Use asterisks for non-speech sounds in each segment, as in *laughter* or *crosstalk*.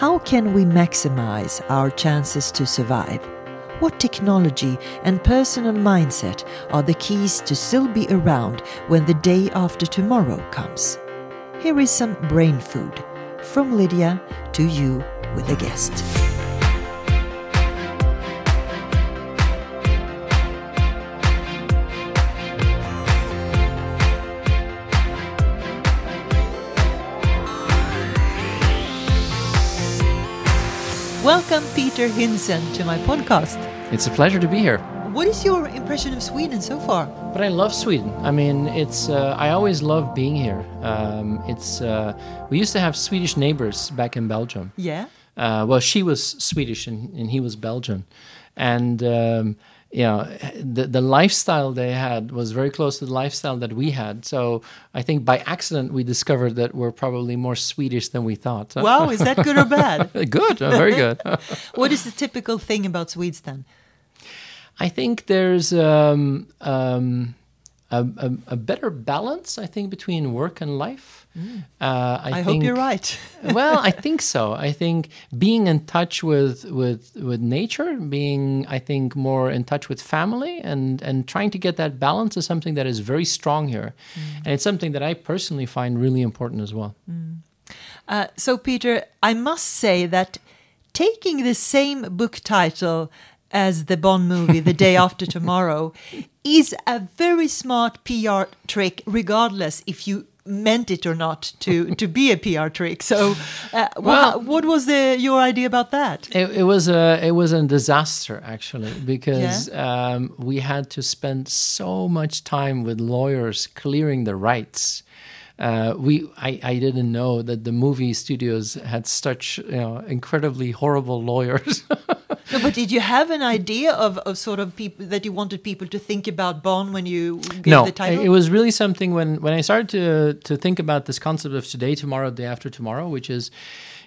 How can we maximize our chances to survive? What technology and personal mindset are the keys to still be around when the day after tomorrow comes? Here is some brain food from Lydia to you with a guest. Peter Hinssen, to my podcast. It's a pleasure to be here. What is your impression of Sweden so far? But I love Sweden. I mean, it's. Uh, I always love being here. Um, it's. Uh, we used to have Swedish neighbors back in Belgium. Yeah. Uh, well, she was Swedish and, and he was Belgian, and um, you know, the the lifestyle they had was very close to the lifestyle that we had. So I think by accident we discovered that we're probably more Swedish than we thought. *laughs* Wow, is that good or bad? *laughs* good, uh, very good. *laughs* what is the typical thing about Swedes then? I think there's um, um, a, a, a, better balance, I think, between work and life. Mm. Uh, I, I think, hope you're right. *laughs* well, I think so. *laughs* I think being in touch with, with with nature, being I think more in touch with family, and and trying to get that balance is something that is very strong here, mm. and it's something that I personally find really important as well. Mm. Uh, so, Peter, I must say that taking the same book title as the Bond movie, The Day After Tomorrow, is a very smart PR trick, regardless if you meant it or not to to be a PR trick. So, uh, well, what was the your idea about that? It, it, was a it was a disaster actually because yeah. um, we had to spend so much time with lawyers clearing the rights. Uh, we I, I didn't know that the movie studios had such you know incredibly horrible lawyers. *laughs* no, but did you have an idea of, of sort of people that you wanted people to think about Bond when you gave no, the title? it was really something when when I started to to think about this concept of today, tomorrow, day after tomorrow, which is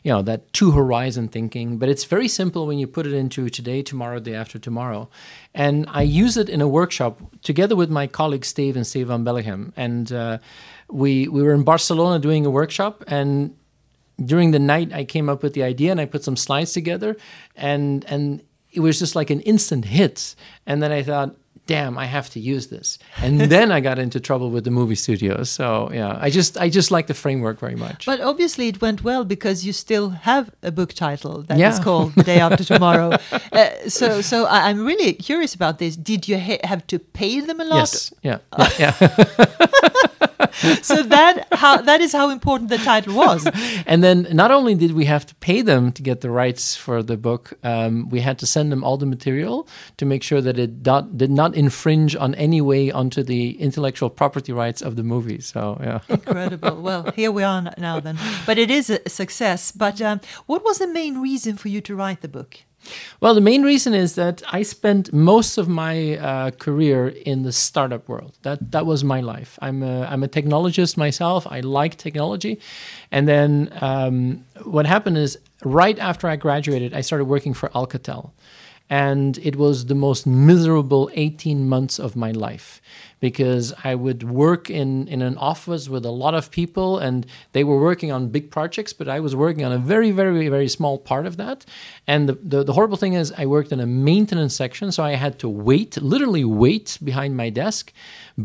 you know that two horizon thinking but it's very simple when you put it into today tomorrow day after tomorrow and i use it in a workshop together with my colleague steve and steve van Belleghem and uh, we we were in barcelona doing a workshop and during the night I came up with the idea and I put some slides together and and it was just like an instant hit. And then I thought, damn, I have to use this. And *laughs* then I got into trouble with the movie studios. So yeah, I just I just like the framework very much. But obviously it went well because you still have a book title that yeah. is called The Day After *laughs* Tomorrow. uh, so so I'm really curious about this. Did you ha have to pay them a lot? Yes. Yeah. *laughs* yeah. yeah. *laughs* so that how that is how important the title was. *laughs* and then not only did we have to pay them to get the rights for the book, um, we had to send them all the material to make sure that it dot, did not infringe on any way onto the intellectual property rights of the movie. So yeah, *laughs* incredible. Well, here we are now then. But it is a success. But um, what was the main reason for you to write the book? Well, the main reason is that I spent most of my uh, career in the startup world. That that was my life. I'm a, I'm a technologist myself. I like technology, and then um, what happened is right after I graduated, I started working for Alcatel, and it was the most miserable 18 months of my life because I would work in, in an office with a lot of people and they were working on big projects, but I was working on a very, very, very small part of that. And the, the, the horrible thing is, I worked in a maintenance section, so I had to wait, literally wait behind my desk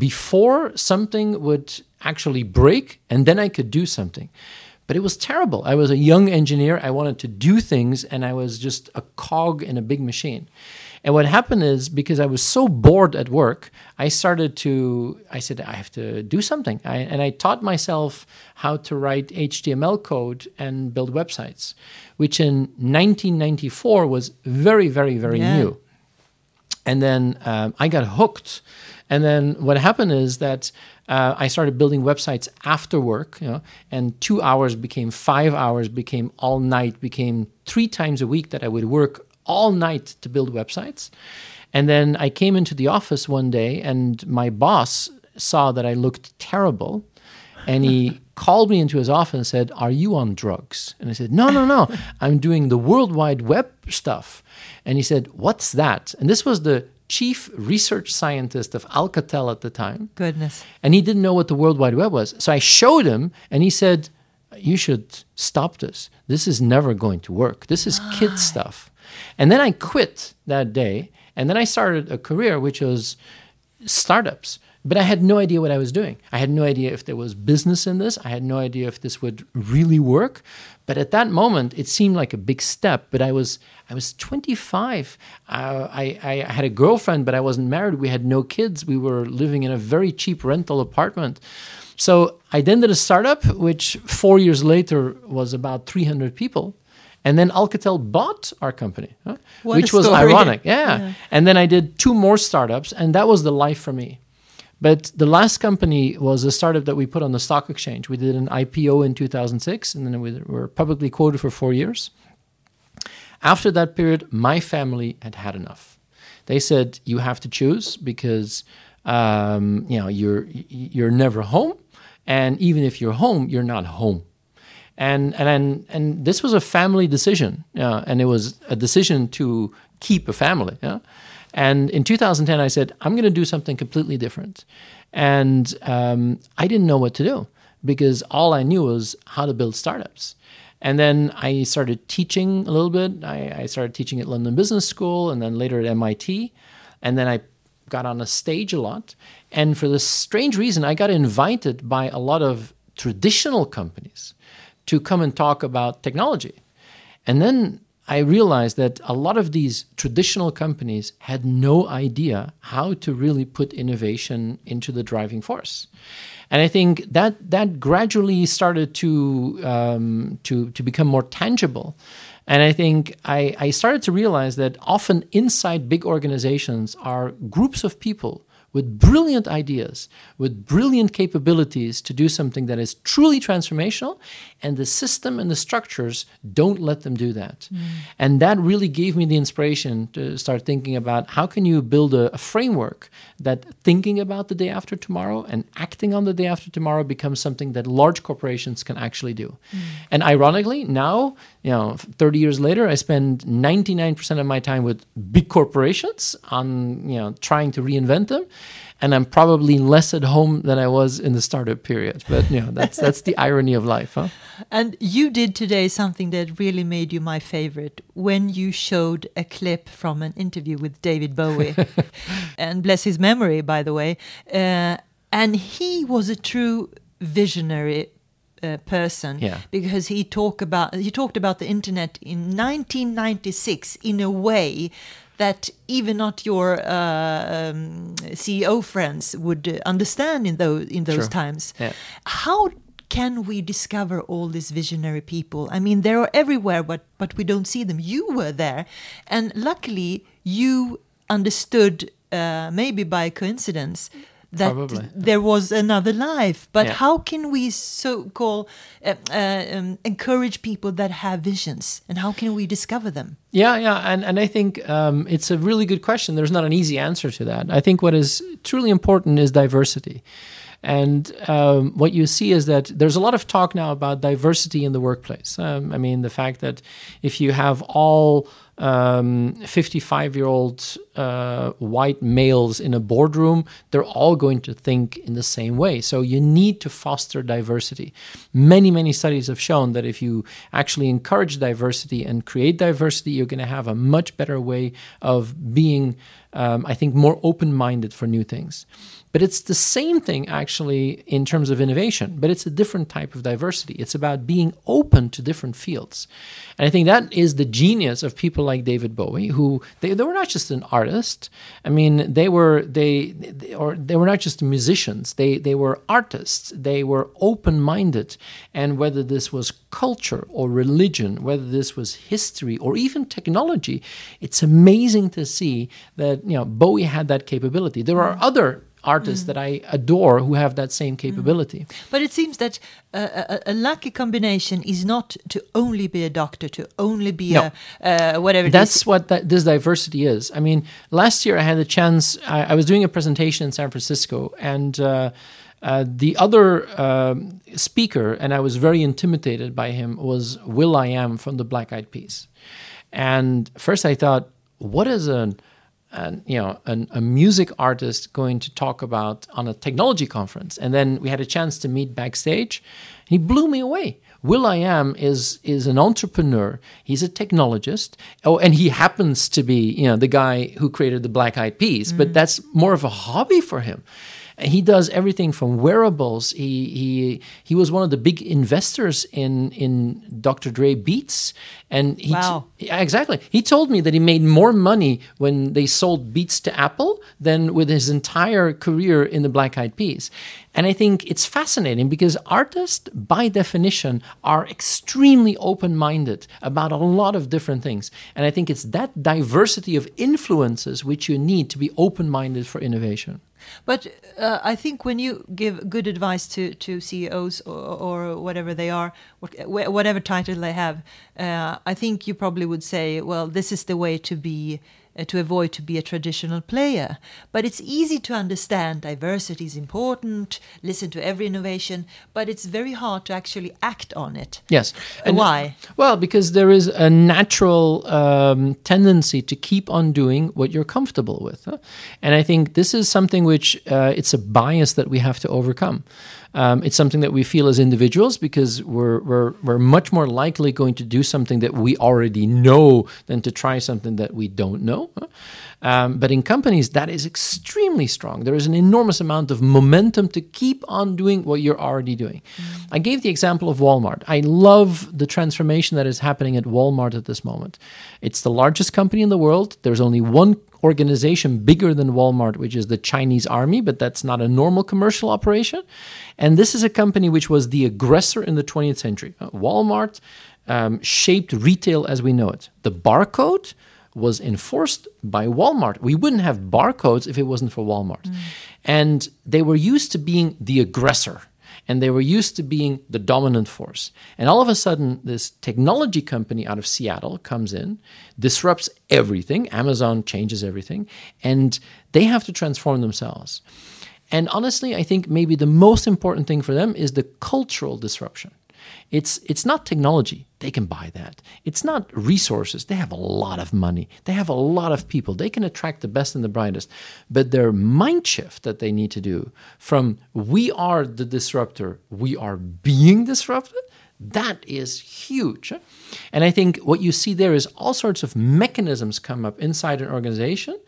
before something would actually break, and then I could do something but it was terrible. I was a young engineer. I wanted to do things, and I was just a cog in a big machine. And what happened is because I was so bored at work, I started to, I said, I have to do something. I, and I taught myself how to write HTML code and build websites, which in 1994 was very, very, very yeah. new. And then um, I got hooked. And then what happened is that uh, I started building websites after work, you know, and two hours became five hours, became all night, became three times a week that I would work all night to build websites. And then I came into the office one day, and my boss saw that I looked terrible. And he *laughs* called me into his office and said, Are you on drugs? And I said, No, no, no. *laughs* I'm doing the World Wide Web stuff. And he said, What's that? And this was the chief research scientist of Alcatel at the time. Goodness. And he didn't know what the World Wide Web was. So I showed him, and he said, you should stop this. This is never going to work. This is kid *gasps* stuff. And then I quit that day. And then I started a career which was startups. But I had no idea what I was doing. I had no idea if there was business in this. I had no idea if this would really work. But at that moment, it seemed like a big step. But I was I was 25. Uh, I, I had a girlfriend, but I wasn't married. We had no kids. We were living in a very cheap rental apartment. So I then did a startup, which four years later was about 300 people. And then Alcatel bought our company, huh? Which was story. ironic. Yeah. And then I did two more startups, and that was the life for me. But the last company was a startup that we put on the stock exchange. We did an IPO in 2006, and then we were publicly quoted for four years. After that period, my family had had enough. They said, "You have to choose because um, you know you're you're never home, and even if you're home, you're not home." And and and, this was a family decision, uh, and it was a decision to keep a family. Yeah? And in 2010, I said, "I'm going to do something completely different," and um, I didn't know what to do because all I knew was how to build startups. And then I started teaching a little bit. I, I started teaching at London Business School and then later at MIT. And then I got on a stage a lot. And for this strange reason, I got invited by a lot of traditional companies to come and talk about technology. And then I realized that a lot of these traditional companies had no idea how to really put innovation into the driving force. And I think that that gradually started to um, to to become more tangible. And I think I, I started to realize that often inside big organizations are groups of people with brilliant ideas, with brilliant capabilities to do something that is truly transformational, and the system and the structures don't let them do that. Mm. And that really gave me the inspiration to start thinking about how can you build a, a framework that thinking about the day after tomorrow and acting on the day after tomorrow becomes something that large corporations can actually do. Mm. And ironically, now, you know, 30 years later, I spend 99% of my time with big corporations on, you know, trying to reinvent them. And I'm probably less at home than I was in the startup period. But you know, that's that's the irony of life, huh? *laughs* And you did today something that really made you my favorite when you showed a clip from an interview with David Bowie. *laughs* and bless his memory, by the way. Uh, and he was a true visionary uh, person Yeah. because he talked about he talked about the internet in 1996 in a way that even not your uh, um, CEO friends would understand in those in those Sure. times. Yeah. How can we discover all these visionary people? I mean, they are everywhere, but but we don't see them. You were there, and luckily you understood, uh, maybe by coincidence, that Probably. there was another life. But Yeah. how can we so call uh, uh, um, encourage people that have visions, and how can we discover them? Yeah, yeah, and and I think um, it's a really good question. There's not an easy answer to that. I think what is truly important is diversity, and um, what you see is that there's a lot of talk now about diversity in the workplace. Um, I mean, the fact that if you have all 55 year old uh, white males in a boardroom, they're all going to think in the same way. So you need to foster diversity. Many, many studies have shown that if you actually encourage diversity and create diversity, you're going to have a much better way of being, um, I think, more open minded for new things. But it's the same thing actually in terms of innovation, but it's a different type of diversity. It's about being open to different fields. And I think that is the genius of people like David Bowie, who they, they were not just an artist. I mean, they were they, they or they were not just musicians. They they were artists. They were open-minded. And whether this was culture or religion, whether this was history or even technology, it's amazing to see that you know Bowie had that capability. There are other artists that I adore who have that same capability. But it seems that uh, a, a lucky combination is not to only be a doctor, to only be No. a uh, whatever. That's what that, this diversity is. I mean, last year I had a chance. I, I was doing a presentation in San Francisco, and uh, uh, the other um, speaker, and I was very intimidated by him, was will.i.am from the Black Eyed Peas. And first I thought, what is an an, you know, an, a music artist going to talk about on a technology conference. And then we had a chance to meet backstage. And he blew me away. will.i.am is is an entrepreneur. He's a technologist. Oh, and he happens to be, you know, the guy who created the Black Eyed Peas, but that's more of a hobby for him. He does everything from wearables. He he he was one of the big investors in in Dr. Dre Beats, and he Wow. yeah, exactly. He told me that he made more money when they sold Beats to Apple than with his entire career in the Black Eyed Peas. And I think it's fascinating because artists, by definition, are extremely open minded about a lot of different things. And I think it's that diversity of influences which you need to be open minded for innovation. But uh, I think when you give good advice to, to CEOs or, or whatever they are, whatever title they have, uh, I think you probably would say, well, this is the way to be. Uh, to avoid to be a traditional player but it's easy to understand diversity is important listen to every innovation but it's very hard to actually act on it Yes. And why? Well, because there is a natural um, tendency to keep on doing what you're comfortable with, huh? and I think this is something which uh, it's a bias that we have to overcome. Um, it's something that we feel as individuals because we're, we're we're much more likely going to do something that we already know than to try something that we don't know. Um, but in companies, that is extremely strong. There is an enormous amount of momentum to keep on doing what you're already doing. I gave the example of Walmart. I love the transformation that is happening at Walmart at this moment. It's the largest company in the world. There's only one organization bigger than Walmart, which is the Chinese army, but that's not a normal commercial operation. And this is a company which was the aggressor in the 20th century. Uh, Walmart um, shaped retail as we know it. The barcode was enforced by Walmart. We wouldn't have barcodes if it wasn't for Walmart. Mm. And they were used to being the aggressor and they were used to being the dominant force. And all of a sudden, this technology company out of Seattle comes in, disrupts everything. Amazon changes everything, and they have to transform themselves. And honestly, I think maybe the most important thing for them is the cultural disruption. It's it's not technology. They can buy that. It's not resources. They have a lot of money. They have a lot of people. They can attract the best and the brightest. But their mind shift that they need to do from we are the disruptor, we are being disrupted, that is huge. And I think what you see there is all sorts of mechanisms come up inside an organization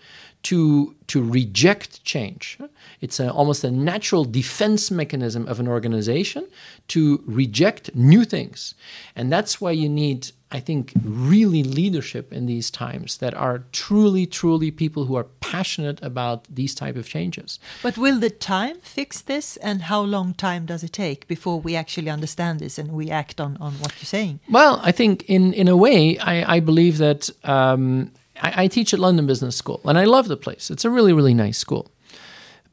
to to reject change. It's a, almost a natural defense mechanism of an organization to reject new things, and that's why you need, I think, really leadership in these times that are truly, truly people who are passionate about these type of changes. But will the time fix this? And how long time does it take before we actually understand this and we act on, on what you're saying? Well, I think in in a way, I, I believe that um, I, I teach at London Business School, and I love the place. It's a really really nice school.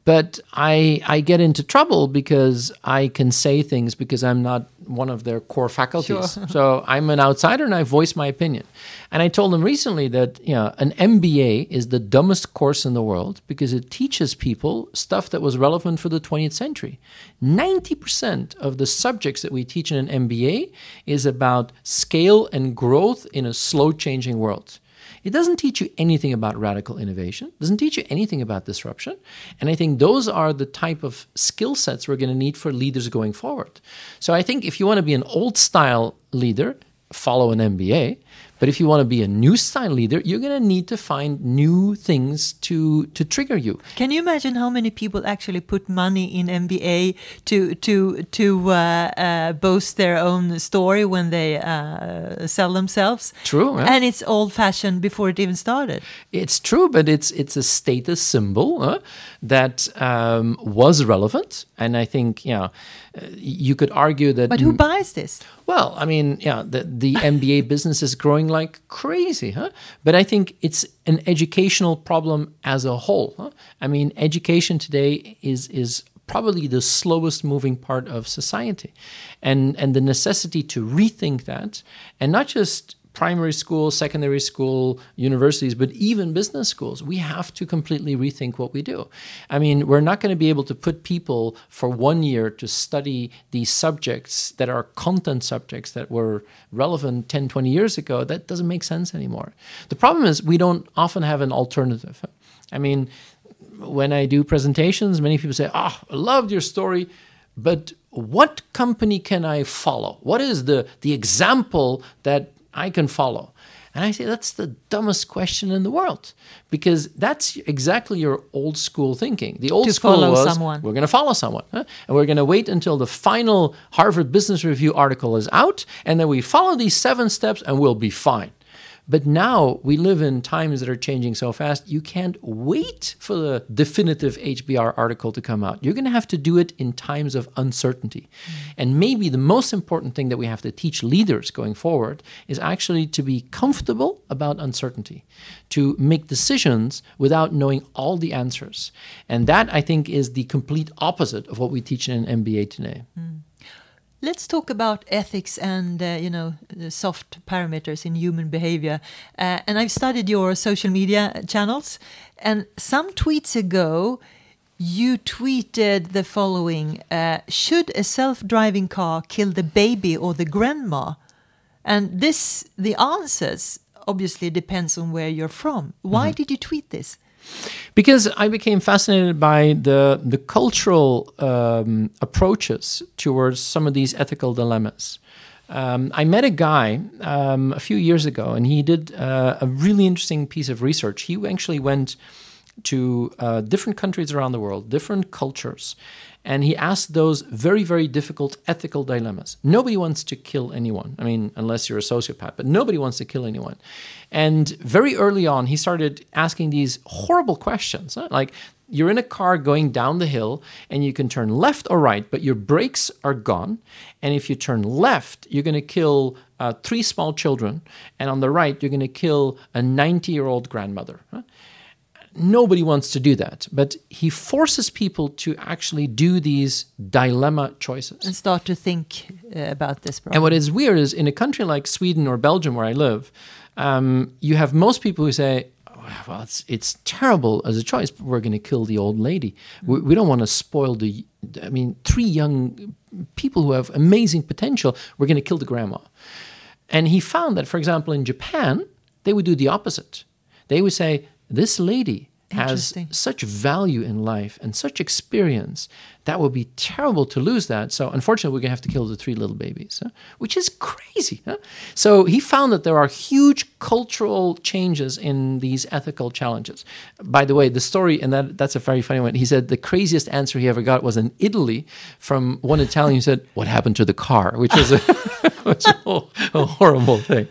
But I I get into trouble because I can say things because I'm not one of their core faculties. Sure. *laughs* so I'm an outsider and I voice my opinion. And I told them recently that you know an MBA is the dumbest course in the world because it teaches people stuff that was relevant for the 20th century. 90% of the subjects that we teach in an MBA is about scale and growth in a slow changing world. It doesn't teach you anything about radical innovation, doesn't teach you anything about disruption. And I think those are the type of skill sets we're going to need for leaders going forward. So I think if you want to be an old style leader, follow an MBA. But if you want to be a new style leader, you're going to need to find new things to, to trigger you. Can you imagine how many people actually put money in MBA to to to uh, uh, boast their own story when they uh, sell themselves? True, yeah. And it's old fashioned before it even started. It's true, but it's it's a status symbol uh, that um, was relevant, and I think you know uh, you could argue that. But who buys this? Well, I mean, yeah, the, the *laughs* MBA business is growing like crazy, huh? But I think it's an educational problem as a whole. Huh? I mean, education today is is probably the slowest moving part of society, and and the necessity to rethink that, and not just primary school, secondary school, universities, but even business schools, we have to completely rethink what we do. I mean, we're not going to be able to put people for one year to study these subjects that are content subjects that were relevant 10, 20 years ago. That doesn't make sense anymore. The problem is we don't often have an alternative. I mean, when I do presentations, many people say, Oh, I loved your story but what company can I follow? What is the, the example that I can follow? And I say, that's the dumbest question in the world because that's exactly your old school thinking. The old To school was someone. we're going to follow someone huh? and we're going to wait until the final Harvard Business Review article is out and then we follow these seven steps and we'll be fine. But now we live in times that are changing so fast, you can't wait for the definitive HBR article to come out. You're going to have to do it in times of uncertainty. Mm. And maybe the most important thing that we have to teach leaders going forward is actually to be comfortable about uncertainty, to make decisions without knowing all the answers. And that, I think, is the complete opposite of what we teach in an MBA today. Mm. Let's talk about ethics and uh, you know the soft parameters in human behavior. Uh, and I've studied your social media channels, and some tweets ago, you tweeted the following: uh, "Should a self-driving car kill the baby or the grandma?" And this, the answers obviously depends on where you're from. Why did you tweet this? Because I became fascinated by the the cultural um, approaches towards some of these ethical dilemmas. Um, I met a guy um, a few years ago, and he did uh, a really interesting piece of research. He actually went to uh, different countries around the world, different cultures, and he asked those very, very difficult ethical dilemmas. Nobody wants to kill anyone. I mean, unless you're a sociopath, but nobody wants to kill anyone. And very early on, he started asking these horrible questions, huh? like you're in a car going down the hill and you can turn left or right, but your brakes are gone. And if you turn left, you're going to kill uh, three small children, and on the right, you're going to kill a 90 year old grandmother. huh? Nobody wants to do that, but he forces people to actually do these dilemma choices. And start to think uh, about this problem. And what is weird is in a country like Sweden or Belgium, where I live, um, you have most people who say, "Oh, well, it's, it's terrible as a choice, but we're going to kill the old lady. We, we don't want to spoil the, I mean, three young people who have amazing potential, we're going to kill the grandma. And he found that, for example, in Japan, they would do the opposite. They would say, this lady has such value in life and such experience that would be terrible to lose that. So unfortunately, we're gonna have to kill the three little babies, huh? which is crazy. huh? So he found that there are huge cultural changes in these ethical challenges. By the way, the story and that that's a very funny one. He said the craziest answer he ever got was in Italy from one Italian who said, "What happened to the car?" Which was a, *laughs* which was a, a horrible thing.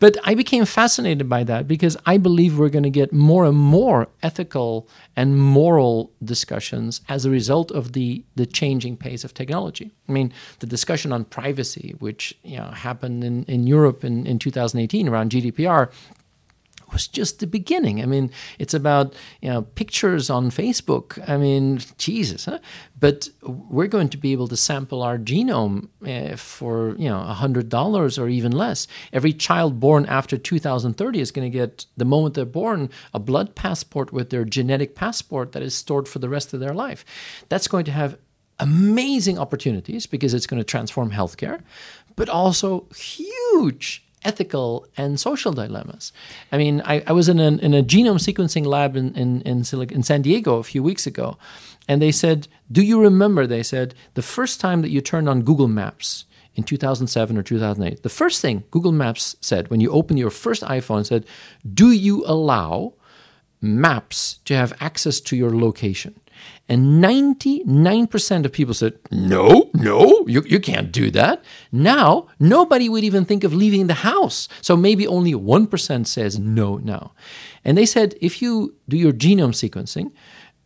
But I became fascinated by that because I believe we're going to get more and more ethical and moral discussions as a result of the, the changing pace of technology. I mean, the discussion on privacy, which you know, happened in, in Europe in, in 2018 around GDPR, was just the beginning. I mean, it's about you know pictures on Facebook. I mean, Jesus, huh? But we're going to be able to sample our genome uh, for you know hundred dollars or even less. Every child born after 2030 is going to get the moment they're born a blood passport with their genetic passport that is stored for the rest of their life. That's going to have amazing opportunities because it's going to transform healthcare, but also huge ethical and social dilemmas. I mean, I, I was in a, in a genome sequencing lab in, in, in, Silic- in San Diego a few weeks ago, and they said, Do you remember? They said, the first time that you turned on Google Maps in 2007 or 2008, the first thing Google Maps said when you opened your first iPhone said, Do you allow maps to have access to your location? And 99% of people said, no, no, you, you can't do that. Now, nobody would even think of leaving the house. So maybe only 1% says no now. And they said, if you do your genome sequencing,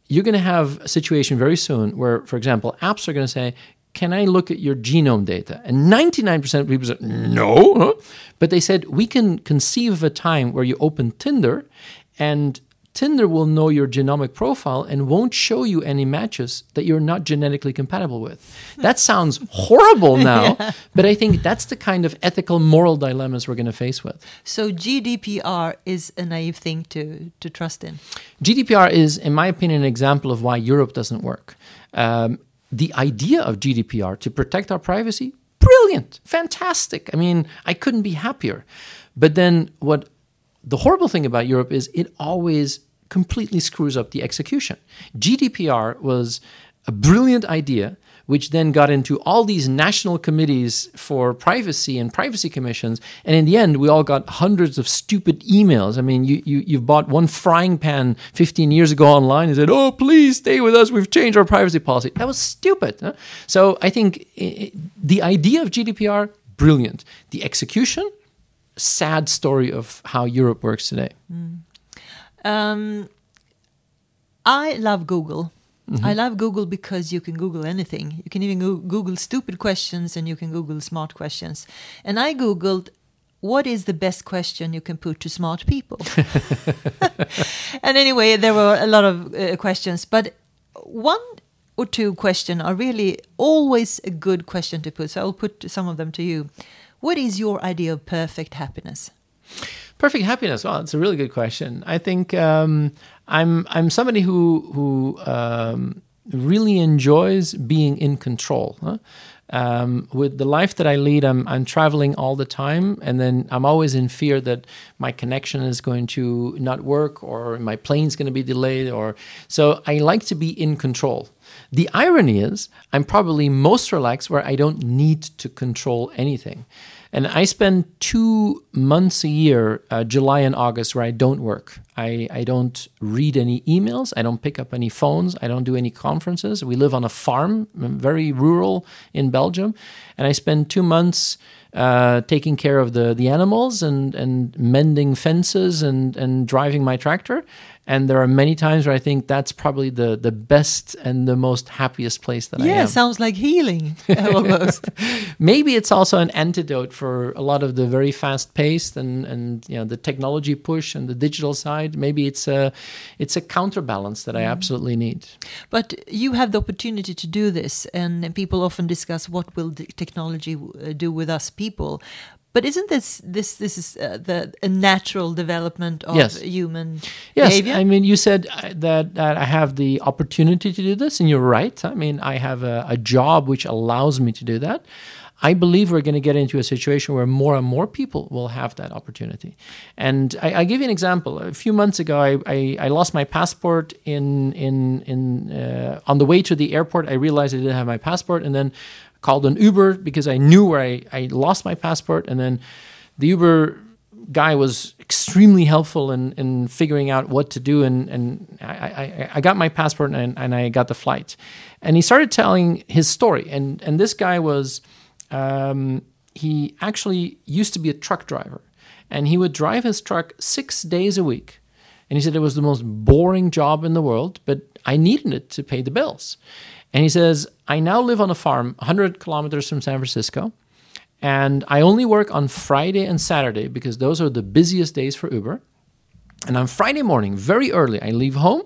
you're going to have a situation very soon where, for example, apps are going to say, can I look at your genome data? And 99% of people said, no. But they said, we can conceive of a time where you open Tinder and Tinder will know your genomic profile and won't show you any matches that you're not genetically compatible with. That sounds horrible *laughs* now, but I think that's the kind of ethical, moral dilemmas we're going to face with. So GDPR is a naive thing to, to trust in. GDPR is, in my opinion, an example of why Europe doesn't work. Um, the idea of GDPR to protect our privacy, brilliant, fantastic. I mean, I couldn't be happier. But then what the horrible thing about Europe is it always completely screws up the execution. GDPR was a brilliant idea, which then got into all these national committees for privacy and privacy commissions. And in the end, we all got hundreds of stupid emails. I mean, you, you, you've bought one frying pan 15 years ago online and said, oh, please stay with us. We've changed our privacy policy. That was stupid. Huh? So I think i the idea of GDPR, brilliant. The execution, sad story of how Europe works today. Mm. Um, I love Google. Mm-hmm. I love Google because you can Google anything. You can even Google stupid questions and you can Google smart questions. And I Googled what is the best question you can put to smart people? *laughs* *laughs* and anyway, there were a lot of uh, questions, but one or two questions are really always a good question to put. So I'll put some of them to you. What is your idea of perfect happiness? Perfect happiness. Well, it's a really good question. I think um, I'm I'm somebody who who um, really enjoys being in control. Huh? Um, with the life that I lead, I'm, I'm traveling all the time, and then I'm always in fear that my connection is going to not work, or my plane's going to be delayed, or so I like to be in control. The irony is, I'm probably most relaxed where I don't need to control anything. And I spend two months a year, uh, July and August, where I don't work. I, I don't read any emails. I don't pick up any phones. I don't do any conferences. We live on a farm, very rural in Belgium. And I spend two months uh, taking care of the, the animals and, and mending fences and, and driving my tractor. And there are many times where I think that's probably the, the best and the most happiest place that yeah, I am. Yeah, sounds like healing *laughs* almost. *laughs* Maybe it's also an antidote for a lot of the very fast paced and, and you know the technology push and the digital side. Maybe it's a it's a counterbalance that. I absolutely need. But you have the opportunity to do this, and people often discuss what will technology uh, do with us people. But isn't this this this is uh, the a natural development of yes. human yes. behavior? I mean, you said uh, that, that I have the opportunity to do this, and you're right. I mean, I have a, a job which allows me to do that. I believe we're going to get into a situation where more and more people will have that opportunity. And I, I give you an example. A few months ago, I, I, I lost my passport in in in uh, on the way to the airport. I realized I didn't have my passport, and then called an Uber because I knew where I, I lost my passport. And then the Uber guy was extremely helpful in, in figuring out what to do. And, and I, I, I got my passport and, and I got the flight. And he started telling his story. And, and this guy was, um, he actually used to be a truck driver. And he would drive his truck six days a week. And he said it was the most boring job in the world, but I needed it to pay the bills. And he says, I now live on a farm 100 kilometers from San Francisco. And I only work on Friday and Saturday because those are the busiest days for Uber. And on Friday morning, very early, I leave home.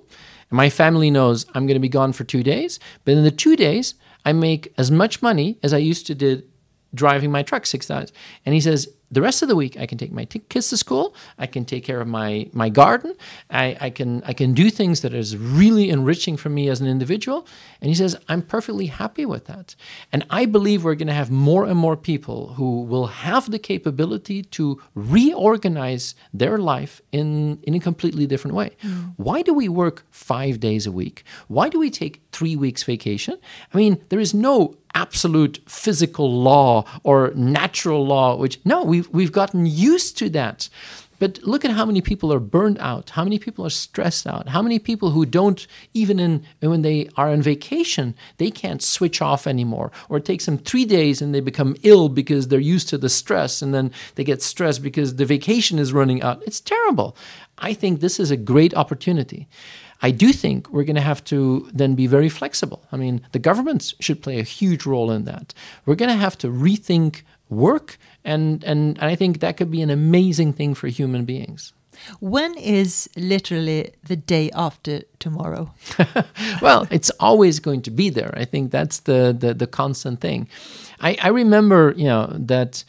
And my family knows I'm going to be gone for two days. But in the two days, I make as much money as I used to did driving my truck six times. And he says, the rest of the week I can take my t- kids to school. I can take care of my my garden. I, I can I can do things that is really enriching for me as an individual. And he says I'm perfectly happy with that. And I believe we're going to have more and more people who will have the capability to reorganize their life in in a completely different way. Mm. Why do we work five days a week? Why do we take three weeks vacation? I mean, there is no absolute physical law or natural law, which no, we've, we've gotten used to that. But look at how many people are burned out, how many people are stressed out, how many people who don't even in when they are on vacation, they can't switch off anymore. Or it takes them three days and they become ill because they're used to the stress and then they get stressed because the vacation is running out. It's terrible. I think this is a great opportunity. I do think we're going to have to then be very flexible. I mean, the governments should play a huge role in that. We're going to have to rethink work, and, and, and I think that could be an amazing thing for human beings. When is literally the day after tomorrow? *laughs* well, it's always going to be there. I think that's the, the, the constant thing. I, I remember, you know, that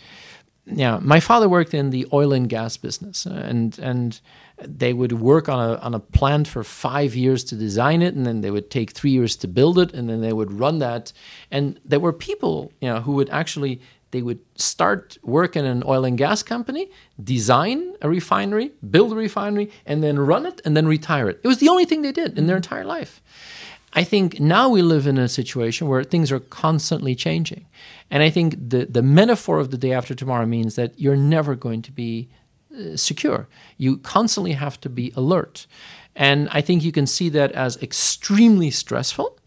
yeah, my father worked in the oil and gas business, and and they would work on a, on a plant for five years to design it and then they would take three years to build it and then they would run that and there were people you know who would actually they would start work in an oil and gas company design a refinery build a refinery and then run it and then retire it it was the only thing they did in their entire life I think now we live in a situation where things are constantly changing. And I think the, the metaphor of the day after tomorrow means that you're never going to be uh, secure. You constantly have to be alert. And I think you can see that as extremely stressful.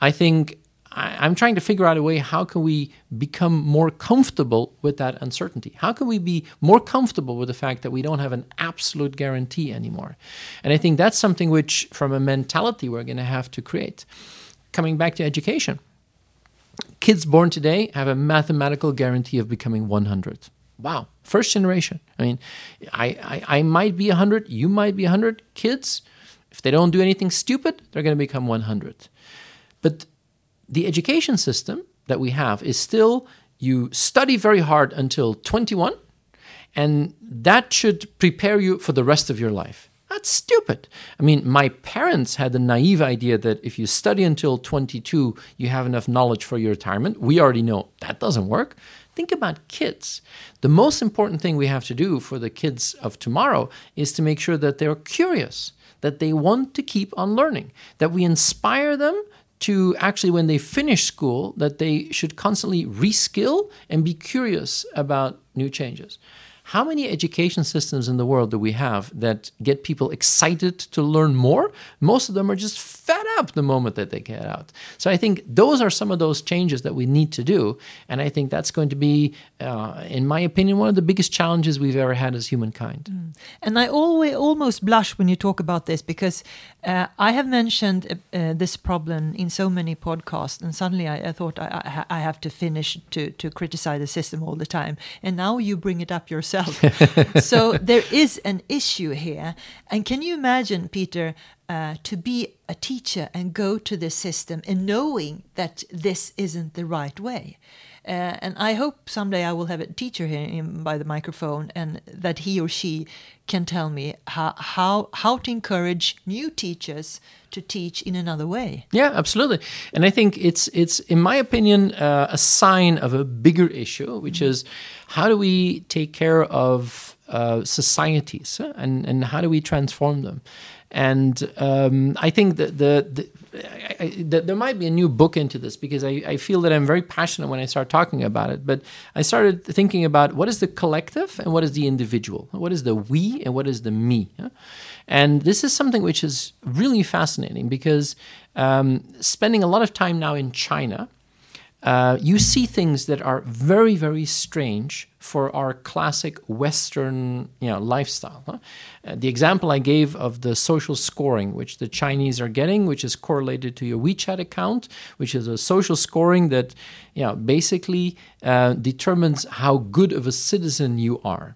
I think I, am trying to figure out a way how can we become more comfortable with that uncertainty? How can we be more comfortable with the fact that we don't have an absolute guarantee anymore? And I think that's something which, from a mentality, we're going to have to create. Coming back to education, kids born today have a mathematical guarantee of becoming 100. Wow, first generation. I mean, I, I, I might be 100, you might be 100. Kids, if they don't do anything stupid, they're going to become 100. But the education system that we have is still you study very hard until 21, and that should prepare you for the rest of your life. That's stupid. I mean, my parents had the naive idea that if you study until 22, you have enough knowledge for your retirement. We already know that doesn't work. Think about kids. The most important thing we have to do for the kids of tomorrow is to make sure that they're curious, that they want to keep on learning, that we inspire them to actually, when they finish school, that they should constantly reskill and be curious about new changes. How many education systems in the world do we have that get people excited to learn more? Most of them are just fed up the moment that they get out. So I think those are some of those changes that we need to do. And I think that's going to be, uh, in my opinion, one of the biggest challenges we've ever had as humankind. Mm. And I always almost blush when you talk about this because uh, I have mentioned uh, this problem in so many podcasts, and suddenly I, I thought I, I, have to finish to, to criticize the system all the time. And now you bring it up yourself yourself. *laughs* so there is an issue here. And can you imagine, Peter, uh, to be a teacher and go to the system and knowing that this isn't the right way? Uh, and I hope someday I will have a teacher here by the microphone and that he or she can tell me how, how, how to encourage new teachers to teach in another way. Yeah, absolutely. And I think it's, it's in my opinion, uh, a sign of a bigger issue, which mm-hmm. is how do we take care of uh, societies and, and how do we transform them? And um, I think that the, the There might be a new book into this because I, I, feel that I'm very passionate when I start talking about it. But I started thinking about what is the collective and what is the individual, what is the we and what is the me. And this is something which is really fascinating because um, spending a lot of time now in China, uh, you see things that are very, very strange for our classic Western you know, lifestyle. Huh? Uh, the example I gave of the social scoring, which the Chinese are getting, which is correlated to your WeChat account, which is a social scoring that you know, basically uh, determines how good of a citizen you are.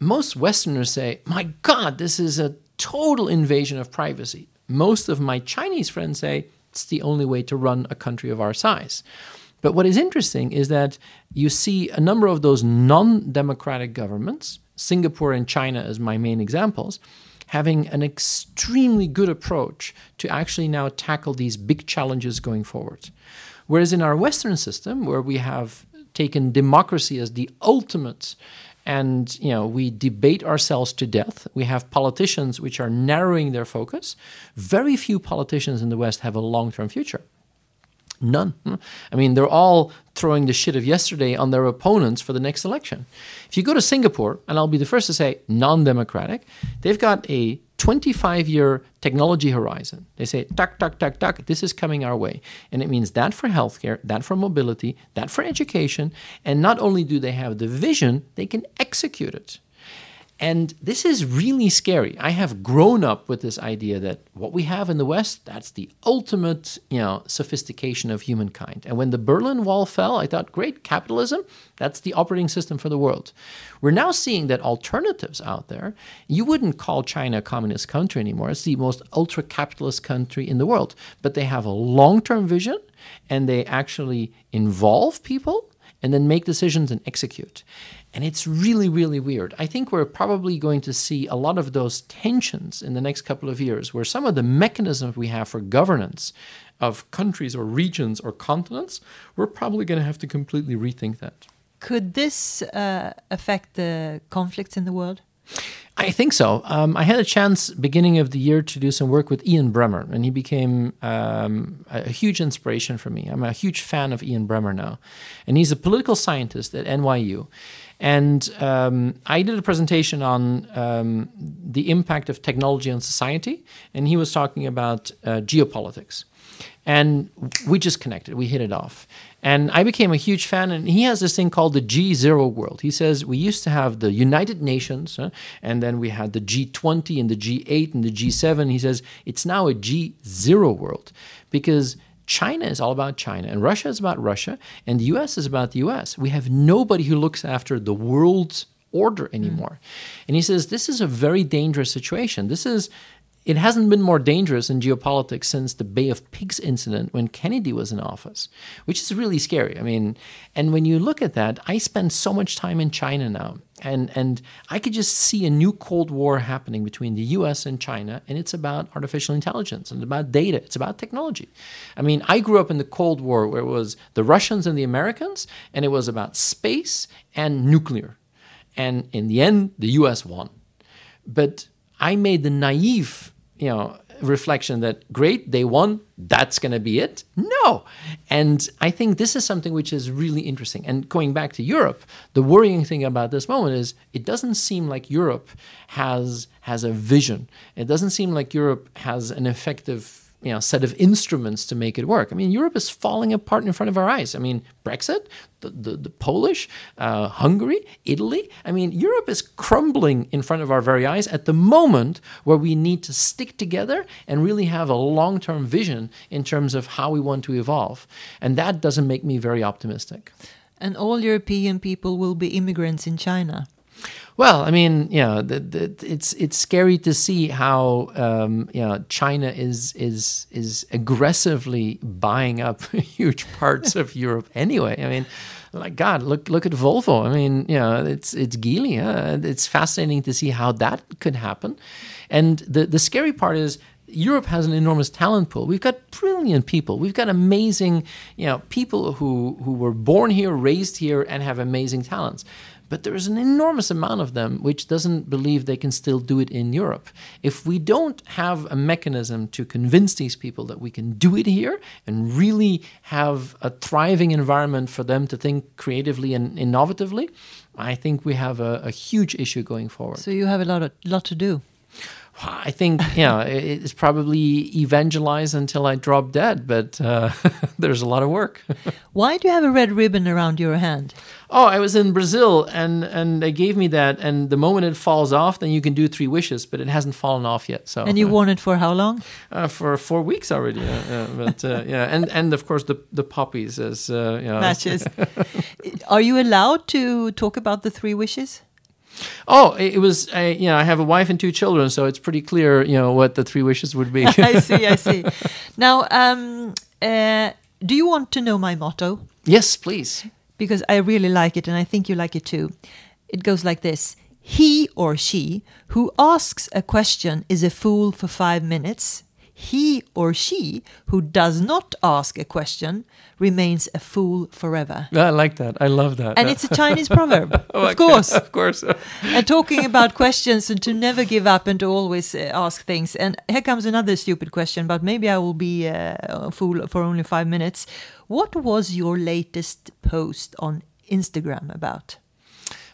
Most Westerners say, My God, this is a total invasion of privacy. Most of my Chinese friends say, It's the only way to run a country of our size. But what is interesting is that you see a number of those non democratic governments, Singapore and China as my main examples, having an extremely good approach to actually now tackle these big challenges going forward. Whereas in our Western system, where we have taken democracy as the ultimate and you know we debate ourselves to death we have politicians which are narrowing their focus very few politicians in the west have a long-term future None. I mean, they're all throwing the shit of yesterday on their opponents for the next election. If you go to Singapore, and I'll be the first to say non democratic, they've got a 25 year technology horizon. They say, tuck, tuck, tuck, tuck, this is coming our way. And it means that for healthcare, that for mobility, that for education. And not only do they have the vision, they can execute it. And this is really scary. I have grown up with this idea that what we have in the West, that's the ultimate, you know, sophistication of humankind. And when the Berlin Wall fell, I thought, great, capitalism, that's the operating system for the world. We're now seeing that alternatives out there, you wouldn't call China a communist country anymore. It's the most ultra capitalist country in the world. But they have a long term vision and they actually involve people and then make decisions and execute. And it's really, really weird. I think we're probably going to see a lot of those tensions in the next couple of years, where some of the mechanisms we have for governance of countries or regions or continents, we're probably going to have to completely rethink that. Could this uh, affect the conflicts in the world? I think so. Um, I had a chance beginning of the year to do some work with Ian Bremmer, and he became um, a huge inspiration for me. I'm a huge fan of Ian Bremmer now, and he's a political scientist at NYU. And um, I did a presentation on um, the impact of technology on society, and he was talking about uh, geopolitics. And we just connected, we hit it off. And I became a huge fan. And he has this thing called the G0 world. He says we used to have the United Nations, uh, and then we had the G20 and the G8 and the G7. He says it's now a G0 world because China is all about China, and Russia is about Russia, and the US is about the US. We have nobody who looks after the world's order anymore. Mm. And he says this is a very dangerous situation. This is it hasn't been more dangerous in geopolitics since the Bay of Pigs incident when Kennedy was in office, which is really scary. I mean, and when you look at that, I spend so much time in China now, and and I could just see a new Cold War happening between the U.S. and China, and it's about artificial intelligence and about data. It's about technology. I mean, I grew up in the Cold War where it was the Russians and the Americans, and it was about space and nuclear, and in the end, the U.S. won. But I made the naive you know reflection that great they won that's going to be it? No. And i think this is something which is really interesting. And going back to europe the worrying thing about this moment is it doesn't seem like europe has has a vision. It doesn't seem like europe has an effective you know, set of instruments to make it work. I mean, Europe is falling apart in front of our eyes. I mean, Brexit, the, the, the Polish, uh, Hungary, Italy. I mean, Europe is crumbling in front of our very eyes at the moment where we need to stick together and really have a long term vision in terms of how we want to evolve. And that doesn't make me very optimistic. And all European people will be immigrants in China. Well, I mean, know, the, the, it's it's scary to see how um, you know China is is is aggressively buying up *laughs* huge parts of Europe. Anyway, I mean, like God, look look at Volvo. I mean, you know, it's it's Geely. Huh? It's fascinating to see how that could happen. And the the scary part is Europe has an enormous talent pool. We've got brilliant people. We've got amazing, you know, people who who were born here, raised here, and have amazing talents. But there is an enormous amount of them which doesn't believe they can still do it in Europe. If we don't have a mechanism to convince these people that we can do it here and really have a thriving environment for them to think creatively and innovatively, I think we have a, a huge issue going forward. So you have a lot of, lot to do. I think yeah, it's probably evangelize until I drop dead, but uh, *laughs* there's a lot of work. *laughs* Why do you have a red ribbon around your hand? Oh, I was in Brazil, and and they gave me that, and the moment it falls off, then you can do three wishes, but it hasn't fallen off yet. So and you uh, worn it for how long? Uh, for four weeks already. Yeah, but uh, *laughs* yeah, and and of course the the puppies as uh, you know. matches. *laughs* *laughs* Are you allowed to talk about the three wishes? Oh, it was. I, you know, I have a wife and two children, so it's pretty clear, you know, what the three wishes would be. I see. I see. Now, um, uh, do you want to know my motto? Yes, please. Because I really like it, and I think you like it too. It goes like this: He or she who asks a question is a fool for five minutes he or she who does not ask a question remains a fool forever. I like that. I love that. And it's a Chinese proverb, *laughs* oh, of course. Of course. and talking about questions and to never give up and to always uh, ask things. And here comes another stupid question, but maybe I will be uh, a fool for only five minutes. What was your latest post on Instagram about?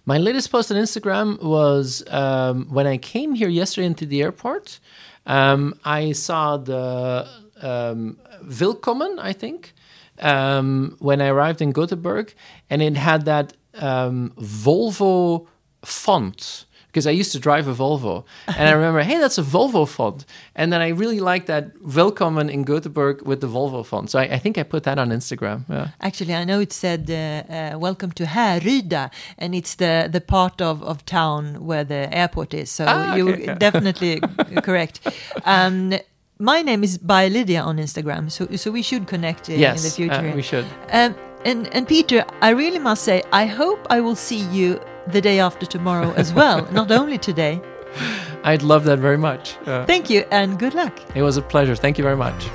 My latest post on Instagram was um, when I came here yesterday into the airport. Um, I saw the um, Willkommen, I think, um, when I arrived in Gothenburg, and it had that um, Volvo font because I used to drive a Volvo, and I remember, hey, that's a Volvo font, and then I really liked that Willkommen in Gothenburg with the Volvo font. So I, I think I put that on Instagram. Yeah. Actually, I know it said uh, uh, "Welcome to Härryda," and it's the the part of, of town where the airport is. So ah, you're okay. *laughs* definitely correct. Um, my name is by Lydia on Instagram, so so we should connect uh, yes, in the future. Uh, we should. Um, and and Peter, I really must say, I hope I will see you the day after tomorrow as well, *laughs* not only today. I'd love that very much. Uh, Thank you and good luck. It was a pleasure. Thank you very much.